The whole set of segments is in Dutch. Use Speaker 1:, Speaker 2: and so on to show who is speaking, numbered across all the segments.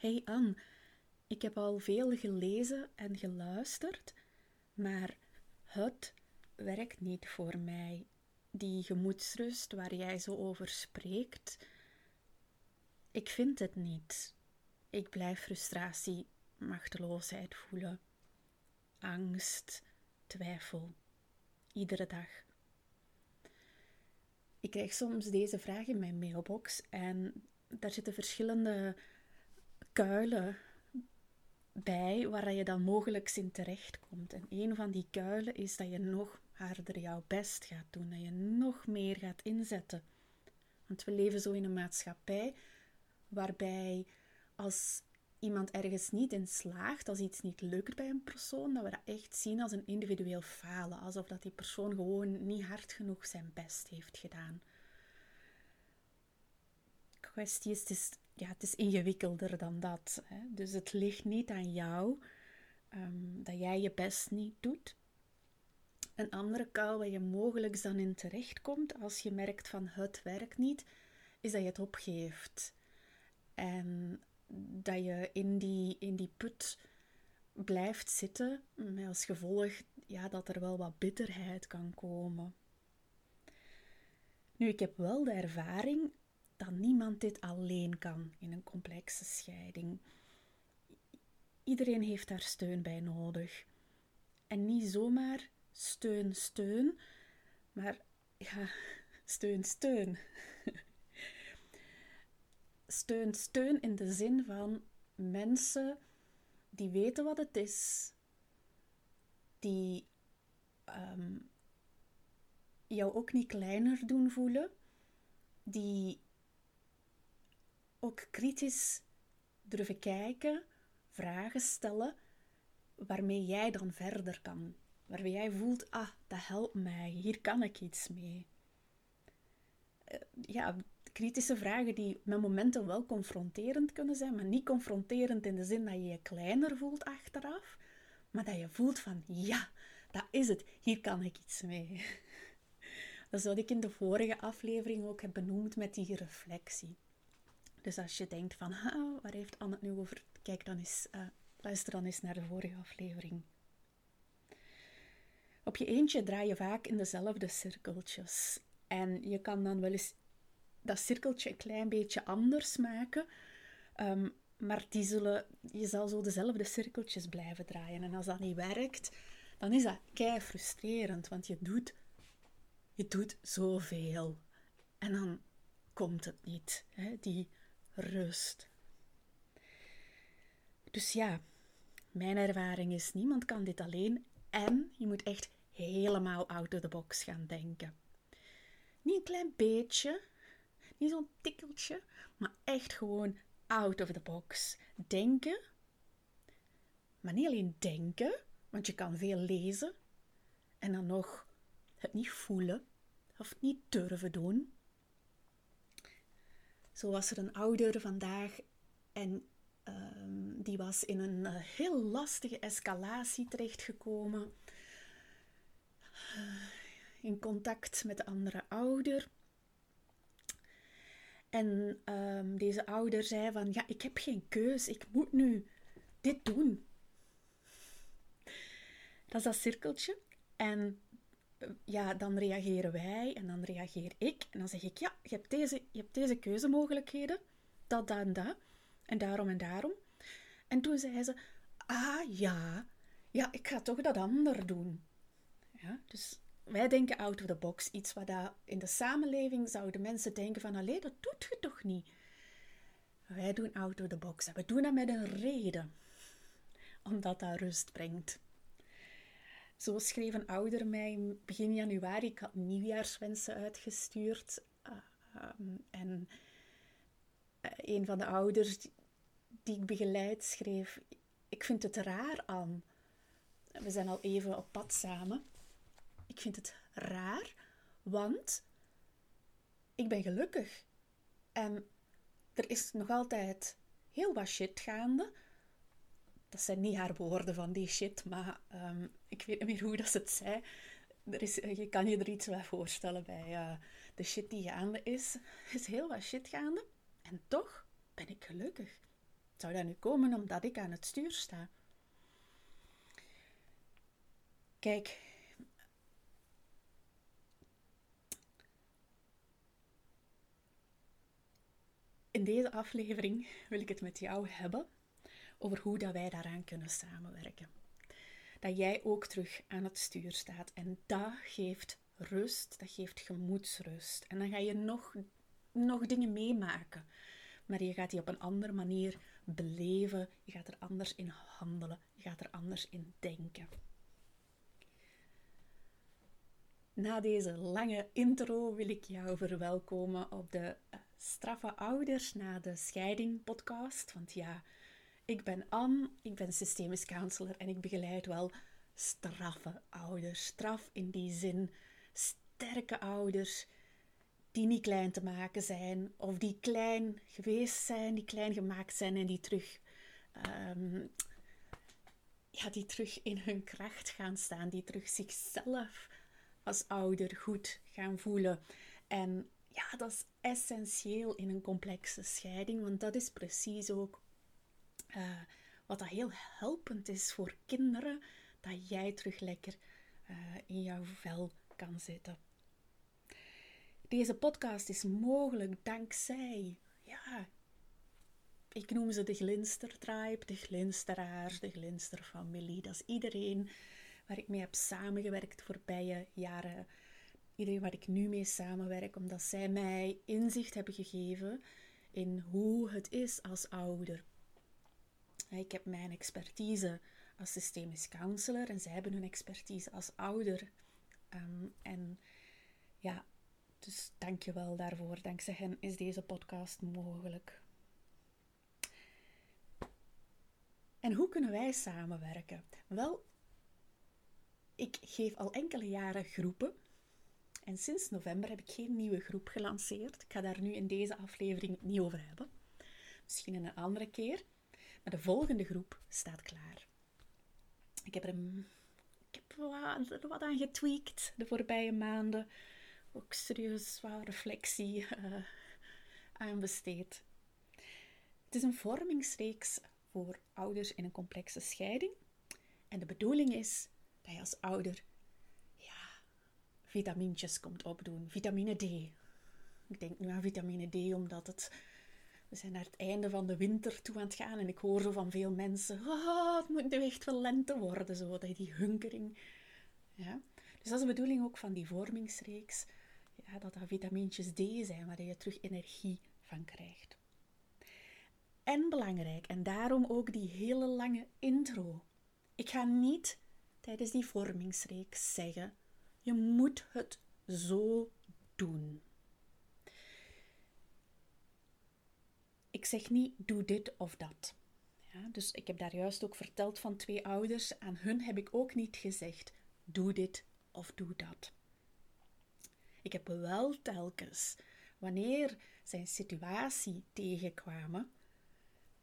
Speaker 1: Hey Anne, ik heb al veel gelezen en geluisterd, maar het werkt niet voor mij. Die gemoedsrust waar jij zo over spreekt, ik vind het niet. Ik blijf frustratie, machteloosheid voelen, angst, twijfel, iedere dag. Ik krijg soms deze vraag in mijn mailbox en daar zitten verschillende kuilen bij waar je dan mogelijk in terechtkomt. En een van die kuilen is dat je nog harder jouw best gaat doen, dat je nog meer gaat inzetten. Want we leven zo in een maatschappij waarbij als iemand ergens niet in slaagt, als iets niet lukt bij een persoon, dat we dat echt zien als een individueel falen. Alsof dat die persoon gewoon niet hard genoeg zijn best heeft gedaan. De kwestie is, het is, ja, het is ingewikkelder dan dat. Hè? Dus het ligt niet aan jou um, dat jij je best niet doet. Een andere kuil waar je mogelijk dan in terechtkomt als je merkt van het werkt niet, is dat je het opgeeft. En dat je in die, in die put blijft zitten, met als gevolg ja, dat er wel wat bitterheid kan komen. Nu, ik heb wel de ervaring dat niemand dit alleen kan in een complexe scheiding. Iedereen heeft daar steun bij nodig. En niet zomaar steun, steun, maar ja, steun, steun. steun, steun in de zin van mensen die weten wat het is, die ehm, jou ook niet kleiner doen voelen, die ook kritisch durven kijken, vragen stellen, waarmee jij dan verder kan. Waarmee jij voelt, ah, dat helpt mij, hier kan ik iets mee. Eh, ja, kritische vragen die met momenten wel confronterend kunnen zijn, maar niet confronterend in de zin dat je je kleiner voelt achteraf, maar dat je voelt van ja, dat is het, hier kan ik iets mee. Dat is wat ik in de vorige aflevering ook heb benoemd met die reflectie. Dus als je denkt van, waar heeft Anne het nu over? Kijk dan eens, uh, luister dan eens naar de vorige aflevering. Op je eentje draai je vaak in dezelfde cirkeltjes. En je kan dan wel eens dat cirkeltje een klein beetje anders maken. Ehm, maar die zullen, je zal zo dezelfde cirkeltjes blijven draaien. En als dat niet werkt, dan is dat kei frustrerend. Want je doet, je doet zoveel. En dan komt het niet. Hè? Die rust. Dus ja, mijn ervaring is: niemand kan dit alleen. En je moet echt helemaal out of the box gaan denken. Niet een klein beetje, niet zo'n tikkeltje, maar echt gewoon out of the box. Denken, maar niet alleen denken, want je kan veel lezen en dan nog het niet voelen of niet durven doen. Zo was er een ouder vandaag en um, die was in een uh, heel lastige escalatie terechtgekomen. Uh, in contact met de andere ouder. En um, deze ouder zei van, ja, ik heb geen keus, ik moet nu dit doen. Dat is dat cirkeltje. En ja, dan reageren wij en dan reageer ik. En dan zeg ik, ja, je hebt deze, je hebt deze keuzemogelijkheden. Dat, dat en dat. En daarom en daarom. En toen zei ze, ah ja, ja, ik ga toch dat ander doen. Ja, dus wij denken out of the box. Iets wat in de samenleving zouden mensen denken van, allee, dat doet je toch niet? Wij doen out of the box. En we doen dat met een reden. Omdat dat rust brengt. Zo schreef een ouder mij begin januari. Ik had nieuwjaarswensen uitgestuurd. Um, en uh, een van de ouders die, die ik begeleid schreef... Ik vind het raar aan. We zijn al even op pad samen. Ik vind het raar, want ik ben gelukkig. En er is nog altijd heel wat shit gaande. Dat zijn niet haar woorden van die shit, maar um, ik weet niet meer hoe dat ze het zei. Er is, je kan je er iets bij voorstellen bij uh, de shit die gaande is. Er is heel wat shit gaande. En toch ben ik gelukkig. Zou dat nu komen omdat ik aan het stuur sta? Kijk, in deze aflevering wil ik het met jou hebben over hoe dat wij daaraan kunnen samenwerken. Dat jij ook terug aan het stuur staat en dat geeft rust, dat geeft gemoedsrust. En dan ga je nog, nog dingen meemaken, maar je gaat die op een andere manier beleven, je gaat er anders in handelen, je gaat er anders in denken. Na deze lange intro wil ik jou verwelkomen op de eh, Straffe Ouders na de Scheiding podcast. Want ja, ik ben Anne, ik ben systemisch counselor en ik begeleid wel straffe ouders. Straf in die zin sterke ouders die niet klein te maken zijn of die klein geweest zijn, die klein gemaakt zijn en die terug, um, ja, die terug in hun kracht gaan staan, die terug zichzelf als ouder goed gaan voelen. En ja, dat is essentieel in een complexe scheiding, want dat is precies ook uh, wat dat heel helpend is voor kinderen, dat jij terug lekker uh, in jouw vel kan zitten. Deze podcast is mogelijk dankzij, ja, ik noem ze de Glinstertribe, de Glinsteraars, de Glinsterfamilie. Dat is iedereen waar ik mee heb samengewerkt de voorbije jaren. Iedereen waar ik nu mee samenwerk, omdat zij mij inzicht hebben gegeven in hoe het is als ouder. Ik heb mijn expertise als systemisch counselor en zij hebben hun expertise als ouder. Ehm, en ja, dus dank je wel daarvoor. Dankzij hen is deze podcast mogelijk. En hoe kunnen wij samenwerken? Wel, ik geef al enkele jaren groepen. En sinds november heb ik geen nieuwe groep gelanceerd. Ik ga daar nu in deze aflevering niet over hebben. Misschien een andere keer. Maar de volgende groep staat klaar. Ik heb er, een, ik heb wat, wat aan getweakt de voorbije maanden. Ook serieus wat reflectie uh, aan besteed. Het is een vormingsreeks voor ouders in een complexe scheiding. En de bedoeling is dat je als ouder ja, vitamintjes komt opdoen. Vitamine D. Ik denk nu aan vitamine D omdat het we zijn naar het einde van de winter toe aan het gaan en ik hoor zo van veel mensen: oh, het moet nu echt wel lente worden, zo, die hunkering. Ja? Dus dat is de bedoeling ook van die vormingsreeks, ja, dat dat vitamintjes D zijn, waar je terug energie van krijgt. En belangrijk, en daarom ook die hele lange intro. Ik ga niet tijdens die vormingsreeks zeggen: je moet het zo doen. Ik zeg niet doe dit of dat. Ja, dus ik heb daar juist ook verteld van twee ouders. Aan hun heb ik ook niet gezegd doe dit of doe dat. Ik heb wel telkens, wanneer zij een situatie tegenkwamen,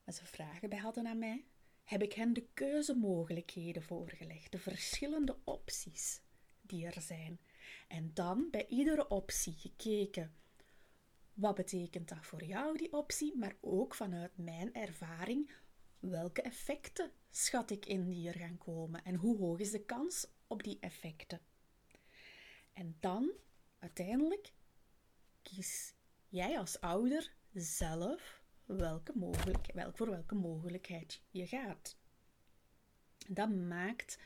Speaker 1: en ze vragen bij hadden aan mij, heb ik hen de keuzemogelijkheden voorgelegd, de verschillende opties die er zijn. En dan bij iedere optie gekeken wat betekent dat voor jou, die optie? Maar ook vanuit mijn ervaring, welke effecten schat ik in die er gaan komen? En hoe hoog is de kans op die effecten? En dan, uiteindelijk, kies jij als ouder zelf welke mogelijk, voor welke mogelijkheid je gaat. Dat maakt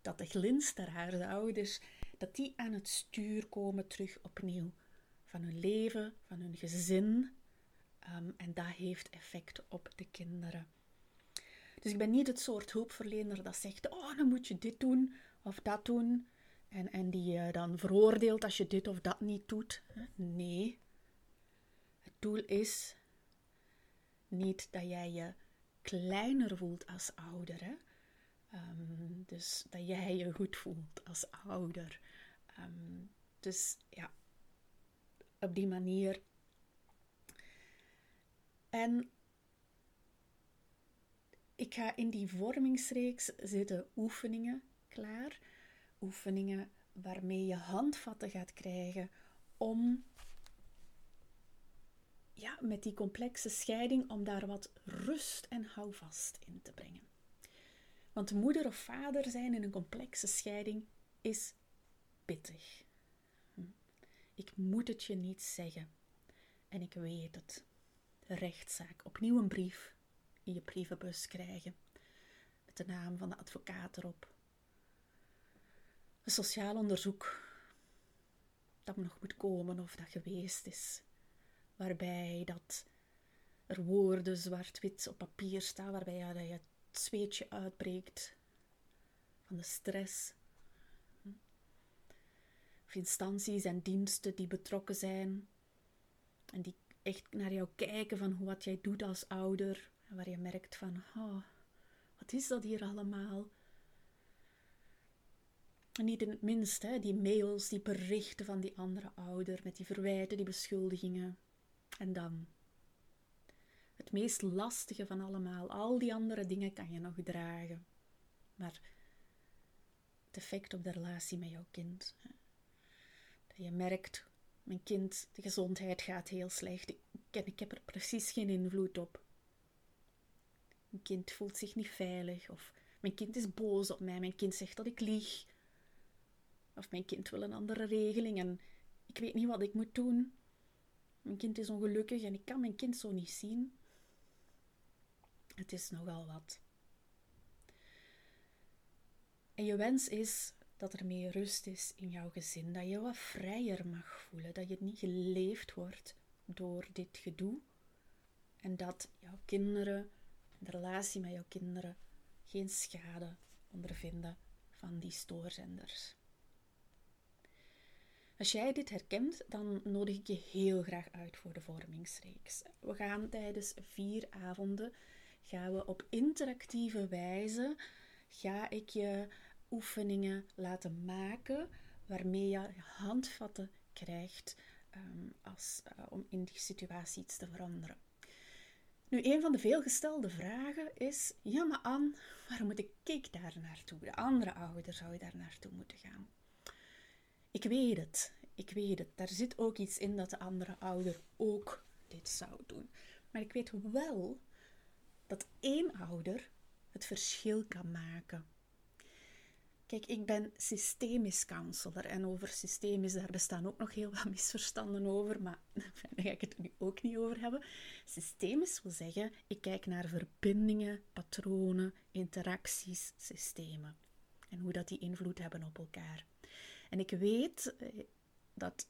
Speaker 1: dat de glinsteraars, de ouders, dat die aan het stuur komen terug opnieuw van hun leven, van hun gezin. Ehm, en dat heeft effect op de kinderen. Dus ik ben niet het soort hulpverlener dat zegt: Oh, dan moet je dit doen of dat doen. En, en die je dan veroordeelt als je dit of dat niet doet. Nee. Het doel is niet dat jij je kleiner voelt als ouder. Ehm, dus dat jij je goed voelt als ouder. Ehm, dus ja, op die manier. En ik ga in die vormingsreeks zitten oefeningen klaar. Oefeningen waarmee je handvatten gaat krijgen om ja, met die complexe scheiding om daar wat rust en houvast in te brengen. Want moeder of vader zijn in een complexe scheiding is pittig. Ik moet het je niet zeggen. En ik weet het. De rechtszaak. Opnieuw een brief in je brievenbus krijgen. Met de naam van de advocaat erop. Een sociaal onderzoek dat nog moet komen of dat geweest is. Waarbij dat er woorden zwart-wit op papier staan, waarbij dat je het zweetje uitbreekt van de stress. Of instanties en diensten die betrokken zijn en die echt naar jou kijken van wat jij doet als ouder. En waar je merkt van, oh, wat is dat hier allemaal? En niet in het minst, die mails, die berichten van die andere ouder met die verwijten, die beschuldigingen. En dan het meest lastige van allemaal. Al die andere dingen kan je nog dragen. Maar het effect op de relatie met jouw kind. Je merkt, mijn kind, de gezondheid gaat heel slecht. Ik, ik heb er precies geen invloed op. Mijn kind voelt zich niet veilig. Of mijn kind is boos op mij. Mijn kind zegt dat ik lieg. Of mijn kind wil een andere regeling en ik weet niet wat ik moet doen. Mijn kind is ongelukkig en ik kan mijn kind zo niet zien. Het is nogal wat. En je wens is dat er meer rust is in jouw gezin, dat je wat vrijer mag voelen, dat je niet geleefd wordt door dit gedoe en dat jouw kinderen, de relatie met jouw kinderen, geen schade ondervinden van die stoorzenders. Als jij dit herkent, dan nodig ik je heel graag uit voor de vormingsreeks. We gaan tijdens vier avonden, gaan we op interactieve wijze, ga ik je oefeningen laten maken waarmee je handvatten krijgt um, als, uh, om in die situatie iets te veranderen. Nu, een van de veelgestelde vragen is: ja, maar Anne, waarom moet ik daar naartoe? De andere ouder zou je daar naartoe moeten gaan. Ik weet het, ik weet het. Daar zit ook iets in dat de andere ouder ook dit zou doen. Maar ik weet wel dat één ouder het verschil kan maken. Kijk, ik ben systemisch counselor en over systemisch, daar bestaan ook nog heel wat misverstanden over, maar daar ga ik het nu ook niet over hebben. Systemisch wil zeggen, ik kijk naar verbindingen, patronen, interacties, systemen en hoe dat die invloed hebben op elkaar. En ik weet eh, dat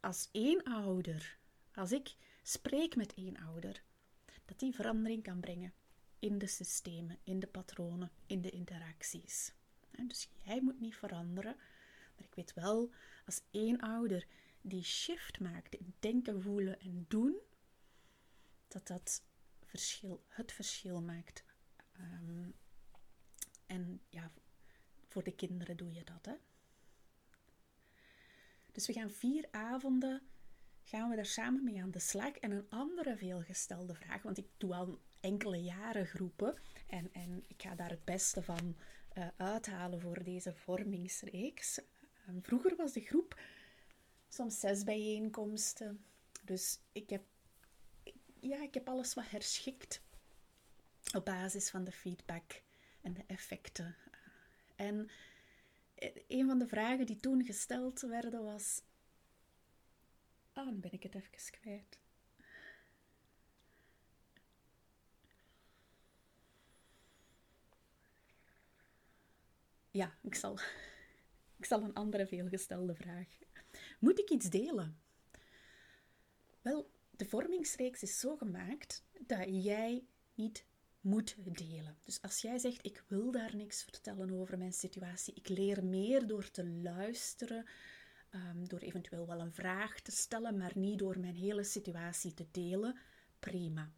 Speaker 1: als één ouder, als ik spreek met één ouder, dat die verandering kan brengen in de systemen, in de patronen, in de interacties. Dus jij moet niet veranderen, maar ik weet wel, als één ouder die shift maakt in denken, voelen en doen, dat dat verschil, het verschil maakt. Um, en ja, voor de kinderen doe je dat, hè. Dus we gaan vier avonden, gaan we daar samen mee aan de slag. En een andere veelgestelde vraag, want ik doe al enkele jaren groepen en, en ik ga daar het beste van uh, uithalen voor deze vormingsreeks. Um, vroeger was de groep soms zes bijeenkomsten. Dus ik heb, ja, ik heb alles wat herschikt op basis van de feedback en de effecten. En een van de vragen die toen gesteld werden was. Ah, dan ben ik het even kwijt. Ja, ik zal, ik zal een andere veelgestelde vraag. Moet ik iets delen? Wel, de vormingsreeks is zo gemaakt dat jij niet moet delen. Dus als jij zegt, ik wil daar niks vertellen over mijn situatie, ik leer meer door te luisteren, um, door eventueel wel een vraag te stellen, maar niet door mijn hele situatie te delen, prima.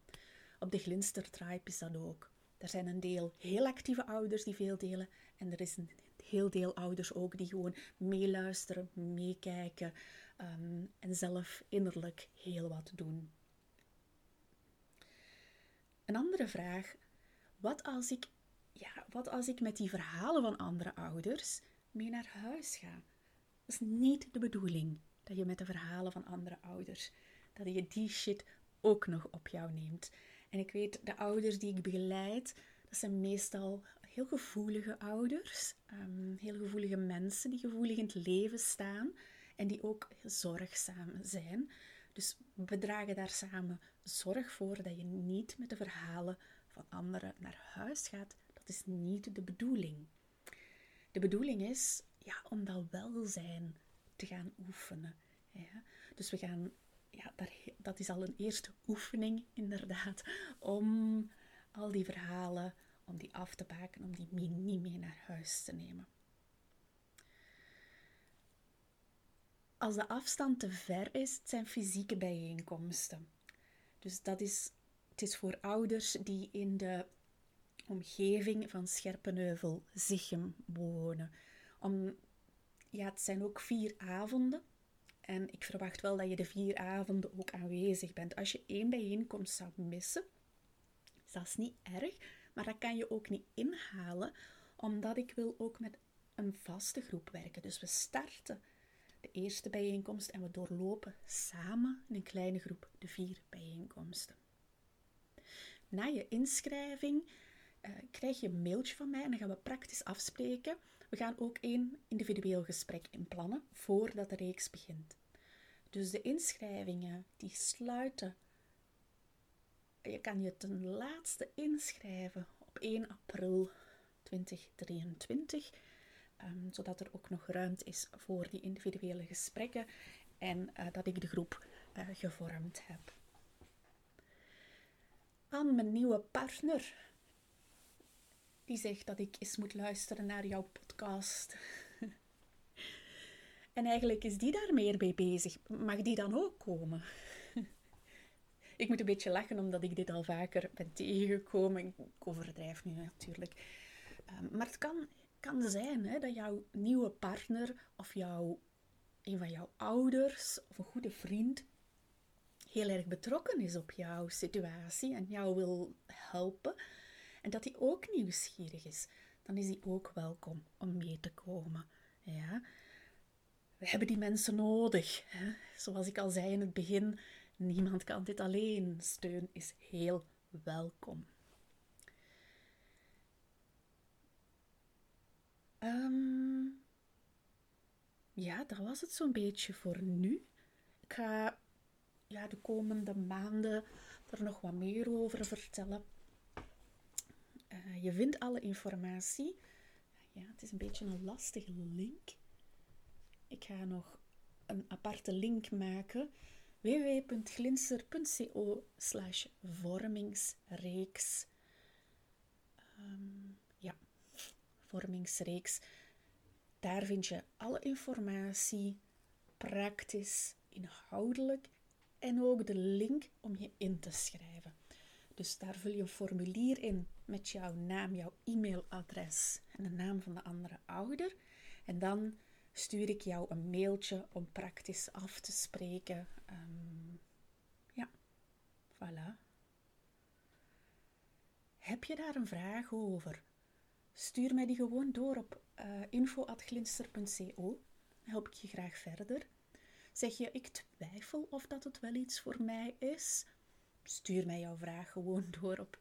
Speaker 1: Op de Glinster Tribe is dat ook. Er zijn een deel heel actieve ouders die veel delen en er is een heel deel ouders ook die gewoon meeluisteren, meekijken um, en zelf innerlijk heel wat doen. Een andere vraag, wat als ik, ja, wat als ik met die verhalen van andere ouders mee naar huis ga? Dat is niet de bedoeling, dat je met de verhalen van andere ouders, dat je die shit ook nog op jou neemt. En ik weet, de ouders die ik begeleid, dat zijn meestal heel gevoelige ouders, um, heel gevoelige mensen die gevoelig in het leven staan en die ook zorgzaam zijn. Dus we dragen daar samen zorg voor dat je niet met de verhalen van anderen naar huis gaat. Dat is niet de bedoeling. De bedoeling is ja, om dat welzijn te gaan oefenen. Ja. Dus we gaan, dat is al een eerste oefening inderdaad, om al die verhalen, om die af te baken, om die niet mee naar huis te nemen. Als de afstand te ver is, het zijn fysieke bijeenkomsten. Dus dat is, het is voor ouders die in de omgeving van Scherpenheuvel, Zichem wonen. Om, ja, het zijn ook vier avonden. En ik verwacht wel dat je de vier avonden ook aanwezig bent. Als je één bijeenkomst zou missen, dat is niet erg, maar dat kan je ook niet inhalen, omdat ik wil ook met een vaste groep werken. Dus we starten de eerste bijeenkomst en we doorlopen samen in een kleine groep de vier bijeenkomsten. Na je inschrijving uh, krijg je een mailtje van mij en dan gaan we praktisch afspreken. We gaan ook één individueel gesprek inplannen voordat de reeks begint. Dus de inschrijvingen die sluiten. Je kan je ten laatste inschrijven op 1 april 2023. Ehm, zodat er ook nog ruimte is voor die individuele gesprekken en uh, dat ik de groep uh, gevormd heb. Aan mijn nieuwe partner, die zegt dat ik eens moet luisteren naar jouw podcast. en eigenlijk is die daar meer mee bezig. Mag die dan ook komen? ik moet een beetje lachen omdat ik dit al vaker ben tegengekomen. Ik overdrijf nu natuurlijk. Um, maar het kan kan zijn hè, dat jouw nieuwe partner of jouw, een van jouw ouders of een goede vriend heel erg betrokken is op jouw situatie en jou wil helpen en dat hij ook nieuwsgierig is, dan is hij ook welkom om mee te komen. Ja? We hebben die mensen nodig. Hè? Zoals ik al zei in het begin, niemand kan dit alleen. Steun is heel welkom. Um, ja, dat was het zo'n beetje voor nu. Ik ga ja, de komende maanden er nog wat meer over vertellen. Uh, je vindt alle informatie. Ja, het is een beetje een lastige link. Ik ga nog een aparte link maken. www.glinster.co slash vormingsreeks. Um, vormingsreeks. Daar vind je alle informatie, praktisch, inhoudelijk en ook de link om je in te schrijven. Dus daar vul je een formulier in met jouw naam, jouw e-mailadres en de naam van de andere ouder. En dan stuur ik jou een mailtje om praktisch af te spreken. Um, ja, voilà. Heb je daar een vraag over? Stuur mij die gewoon door op uh, info.glinster.co. Dan help ik je graag verder. Zeg je, ik twijfel of dat het wel iets voor mij is? Stuur mij jouw vraag gewoon door op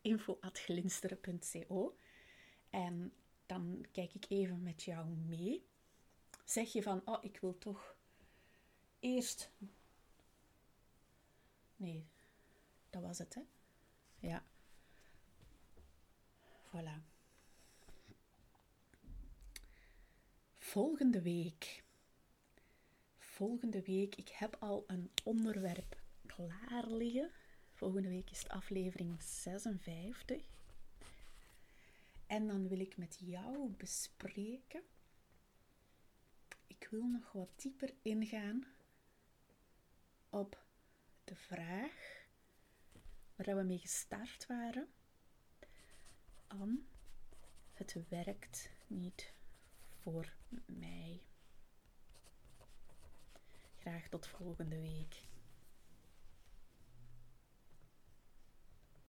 Speaker 1: info.glinster.co. En dan kijk ik even met jou mee. Zeg je van, oh, ik wil toch eerst... Nee, dat was het, hè? Ja. Voilà. volgende week. Volgende week, ik heb al een onderwerp klaar liggen. Volgende week is het aflevering 56. En dan wil ik met jou bespreken. Ik wil nog wat dieper ingaan op de vraag waar we mee gestart waren. An, het werkt niet voor mij. Graag tot volgende week.